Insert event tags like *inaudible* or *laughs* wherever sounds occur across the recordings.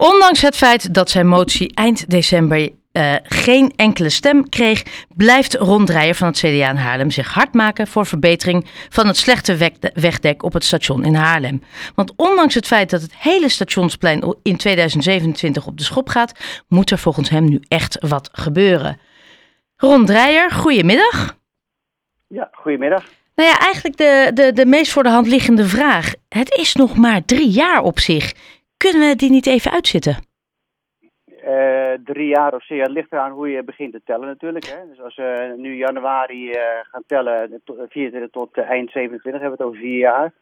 Ondanks het feit dat zijn motie eind december uh, geen enkele stem kreeg, blijft Ron Dreyer van het CDA in Haarlem zich hard maken voor verbetering van het slechte wegdek op het station in Haarlem. Want ondanks het feit dat het hele stationsplein in 2027 op de schop gaat, moet er volgens hem nu echt wat gebeuren. Ron Dreyer, goedemiddag. Ja, goedemiddag. Nou ja, eigenlijk de, de, de meest voor de hand liggende vraag. Het is nog maar drie jaar op zich. Kunnen we die niet even uitzitten? Uh, drie jaar of zeer. Het ligt eraan hoe je begint te tellen natuurlijk. Hè. Dus als we nu januari uh, gaan tellen, 24 tot uh, eind 27 hebben we het over vier jaar.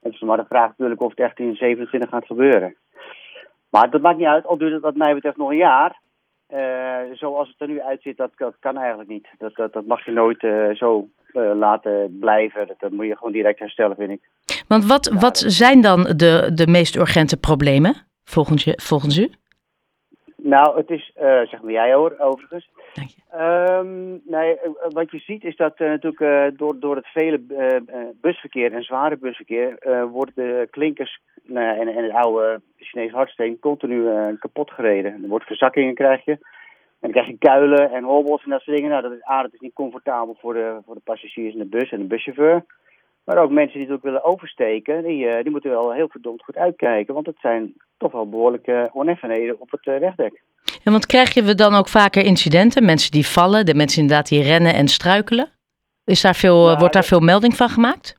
Het is maar de vraag natuurlijk of het echt in 27 gaat gebeuren. Maar dat maakt niet uit, al duurt het wat mij betreft nog een jaar. zoals het er nu uitziet, dat, dat kan eigenlijk niet. Dat, dat, dat mag je nooit zo laten blijven. Dat, dat, moet je gewoon direct herstellen, vind ik. Want wat, wat zijn dan de, de meest urgente problemen volgens, je, volgens u? Nou, het is, uh, zeg maar jij hoor, overigens. Dank je. Um, nee, eh, wat je ziet is dat uh, natuurlijk uh, door, door het vele busverkeer en zware busverkeer worden de klinkers nou en, en het oude Chinese hardsteen continu kapot gereden. Er wordt verzakkingen krijg je. En dan krijg je kuilen en hobbels en dat soort dingen. Nou, dat is, A, dat is niet comfortabel voor de, voor de passagiers in de bus en de buschauffeur. Maar ook mensen die het ook willen oversteken, die, uh, die moeten wel heel verdomd goed uitkijken. Want het zijn toch wel behoorlijke oneffenheden op het uh, wegdek. En want krijg je dan ook vaker incidenten? Mensen die vallen, de mensen inderdaad die rennen en struikelen? Is daar veel, nou, wordt daar veel melding van gemaakt?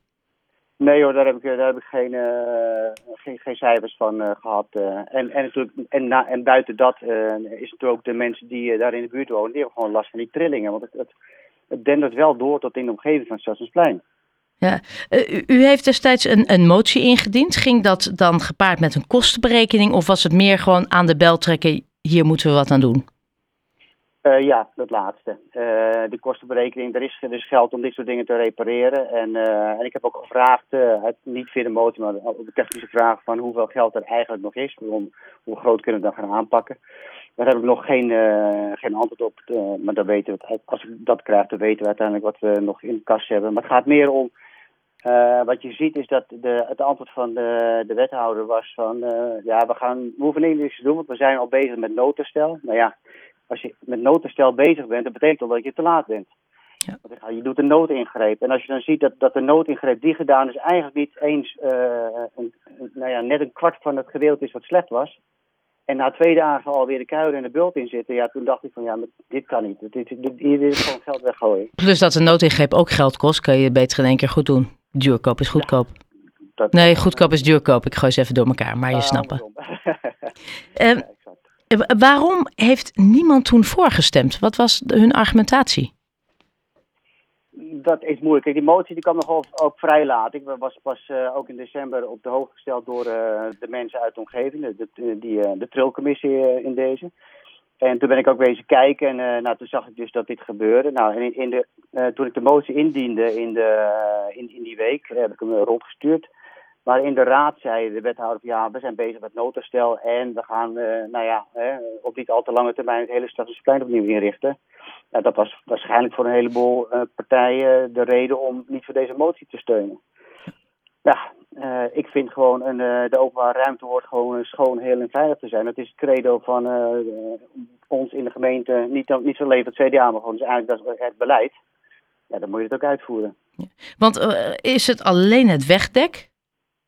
Nee hoor, daar heb ik, daar heb ik geen, uh, geen, geen cijfers van gehad. en, en, natuurlijk, en, na, en buiten dat is natuurlijk ook de mensen die daar in de buurt wonen, die hebben gewoon last van die trillingen. Want het, het, het dendert wel door tot in de omgeving van Stadsensplein. Ja. Uh, u heeft destijds een, een motie ingediend. Ging dat dan gepaard met een kostenberekening of was het meer gewoon aan de bel trekken, hier moeten we wat aan doen? Uh, ja, dat laatste. Uh, de kostenberekening, er is dus geld om dit soort dingen te repareren. En, en ik heb ook gevraagd, niet via de motie, maar op de technische vraag van hoeveel geld er eigenlijk nog is. Om, hoe groot kunnen we dat gaan aanpakken. Daar heb ik nog geen, geen antwoord op. maar dan weten we, als ik dat krijg, dan weten we uiteindelijk wat we nog in de kast hebben. Maar het gaat meer om uh, wat je ziet is dat de, het antwoord van de, de wethouder was van... Uh, ja, we, gaan, we hoeven niks te doen, want we zijn al bezig met noodherstel. Nou ja, als je met noodherstel bezig bent, dat betekent al dat je te laat bent. Ja. Want je doet een noodingreep. En als je dan ziet dat, dat de noodingreep die gedaan is eigenlijk niet eens uh, een, nou ja, net een kwart van het gedeelte is wat slecht was. En na twee dagen alweer de kuilen en de bult in zitten. Ja, toen dacht ik van ja, dit kan niet. Dit, dit, dit, hier is gewoon geld weggooien. Plus dat de noodingreep ook geld kost, kan je beter in één keer goed doen. Duurkoop is goedkoop. nee, goedkoop is duurkoop. Ik gooi ze even door elkaar, maar je ah, snapt. uh, *laughs* waarom heeft niemand toen voorgestemd? Wat was hun argumentatie? Dat is moeilijk. die motie die kwam nog ook vrij laat. Ik was pas uh, ook in december op de hoogte gesteld door uh, de mensen uit de omgeving, de, de, die, uh, de trilcommissie in deze. En toen ben ik ook bezig kijken en uh, nou, toen zag ik dus dat dit gebeurde. Nou, en in, in de, uh, toen ik de motie indiende in, de, uh, in, in die week, heb ik hem rondgestuurd. Maar in de raad zei de wethouder, ja, we zijn bezig met noodherstel en we gaan, nou ja, op niet al te lange termijn het hele Stadhuisplein opnieuw inrichten. Nou, dat was waarschijnlijk voor een heleboel partijen de reden om niet voor deze motie te steunen. Ja, uh, ik vind gewoon een, uh, de openbare ruimte hoort gewoon schoon, heel en veilig te zijn. Dat is het credo van uh, ons in de gemeente, niet, niet zo alleen het CDA, maar gewoon dus eigenlijk dat het beleid. Ja, dan moet je het ook uitvoeren. Ja. Want is het alleen het wegdek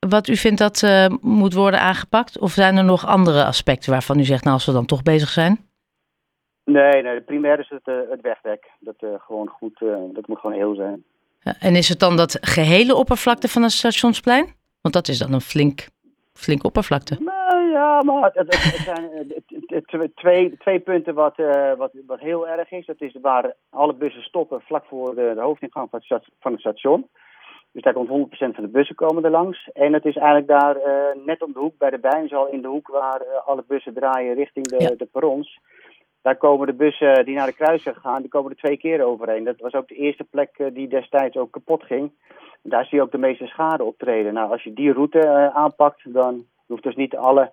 wat u vindt dat moet worden aangepakt? Of zijn er nog andere aspecten waarvan u zegt, nou als we dan toch bezig zijn? Nee, nee primair is het, het wegdek. Dat, gewoon goed, dat moet gewoon heel zijn. En is het dan dat gehele oppervlakte van het stationsplein? Want dat is dan een flink, flink oppervlakte. Nou ja, maar het, zijn twee, twee punten wat, uh, wat, wat heel erg is. Dat is waar alle bussen stoppen vlak voor de, de hoofdingang van het, van het station. Dus daar komt 100% van de bussen komen er langs. En het is eigenlijk daar uh, net om de hoek bij de Bijnzal in de hoek waar uh, alle bussen draaien richting de, ja. de perrons. Daar komen de bussen die naar de kruisweg gaan, die komen er twee keer overheen. Dat was ook de eerste plek eh, die destijds ook kapot ging. Daar zie je ook de meeste schade optreden. Nou, als je die route uh, aanpakt, dan hoeft dus niet alle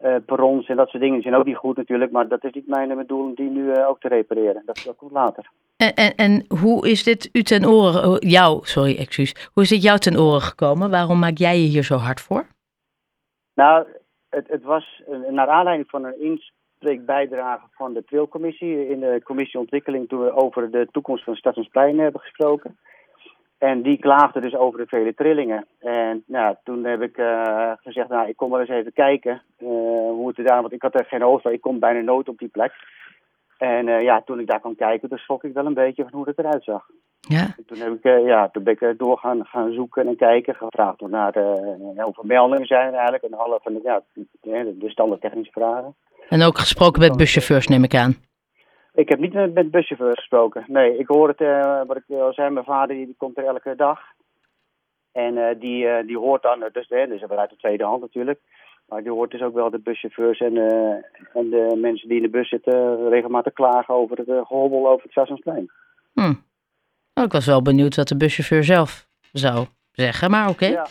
uh, perrons en dat soort dingen zijn ook niet goed natuurlijk. Maar dat is niet mijn bedoeling om die nu uh, ook te repareren. Dat, dat komt later. En, en, en, hoe is dit u ten oren, jou, sorry, excuus. Hoe is dit jou ten oren gekomen? Waarom maak jij je hier zo hard voor? Nou, het, het was naar aanleiding van een inspreekbijdrage van de Trilcommissie in de commissie ontwikkeling toen we over de toekomst van Stadsplein hebben gesproken. En die klaagde dus over de vele trillingen. En nou, toen heb ik uh, gezegd, nou, ik kom wel eens even kijken uh, hoe het er daar... Want ik had er geen hoofd ik kom bijna nooit op die plek. En uh, ja, toen ik daar kwam kijken, toen schrok ik wel een beetje van hoe het eruit zag. Ja. En toen, heb ik, ja, toen ben ik door gaan, gaan zoeken en kijken, gevraagd door naar de, heel veel meldingen zijn er eigenlijk. En alle van de, ja, de, standaard technische vragen. En ook gesproken met buschauffeurs, neem ik aan. Ik heb niet met, met buschauffeurs gesproken. Nee, ik hoor het, wat ik al zei, mijn vader die, die komt er elke dag. En die, die hoort dan, dus, hè, dus uit de tweede hand natuurlijk. Maar die hoort dus ook wel de buschauffeurs en, en de mensen die in de bus zitten regelmatig klagen over het gehobbel over het Sassensplein. Hm. Nou, ik was wel benieuwd wat de buschauffeur zelf zou zeggen, maar oké. Okay. Ja.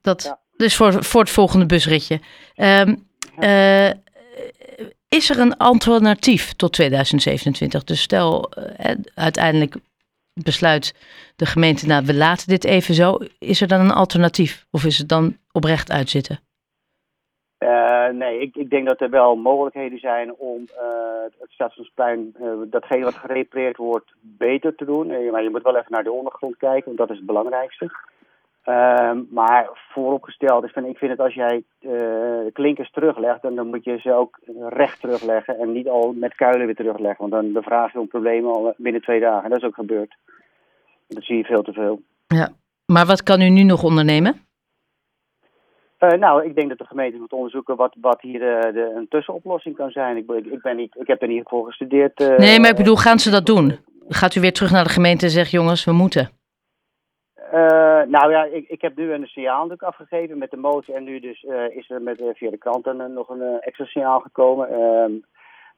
Dat Ja. dus voor, voor het volgende busritje. Um, ja is er een alternatief tot 2027? Dus stel, uh, uiteindelijk besluit de gemeente, nou, we laten dit even zo. Is er dan een alternatief? Of is het dan oprecht uitzitten? Uh, nee, ik, ik, denk dat er wel mogelijkheden zijn om uh, het Stationsplein, datgene wat gerepareerd wordt, beter te doen. maar je moet wel even naar de ondergrond kijken, want dat is het belangrijkste. Uh, maar vooropgesteld is van, ik vind het als jij uh, klinkers teruglegt, dan, dan moet je ze ook recht terugleggen en niet al met kuilen weer terugleggen. Want dan de vraag je om problemen al binnen twee dagen. En dat is ook gebeurd. Dat zie je veel te veel. Ja, maar wat kan u nu nog ondernemen? Uh, nou, ik denk dat de gemeente moet onderzoeken wat, wat hier de, de, een tussenoplossing kan zijn. Ik, ik, ik, ben niet, ik heb er niet voor gestudeerd. uh, nee, maar ik bedoel, gaan ze dat doen? Gaat u weer terug naar de gemeente en zegt, jongens, we moeten? Nou ja, ik, ik heb nu een signaal natuurlijk afgegeven met de motie en nu dus is er met, via de kranten nog een extra signaal gekomen. Ehm,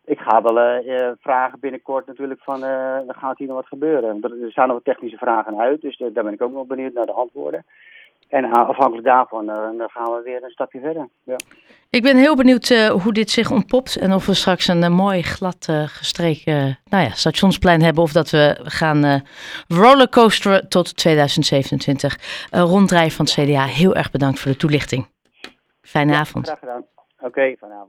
ik ga wel vragen binnenkort natuurlijk van, dan gaat hier nog wat gebeuren. Er staan nog wat technische vragen uit, dus daar ben ik ook nog benieuwd naar de antwoorden. En afhankelijk daarvan dan gaan we weer een stapje verder. Ja. Ik ben heel benieuwd uh, hoe dit zich ontpopt en of we straks een uh, mooi glad uh, gestreken nou ja, stationsplein hebben of dat we gaan rollercoasteren tot 2027. ronddraaien van het CDA, heel erg bedankt voor de toelichting. Fijne ja, avond. Graag gedaan. Oké, okay, fijne avond.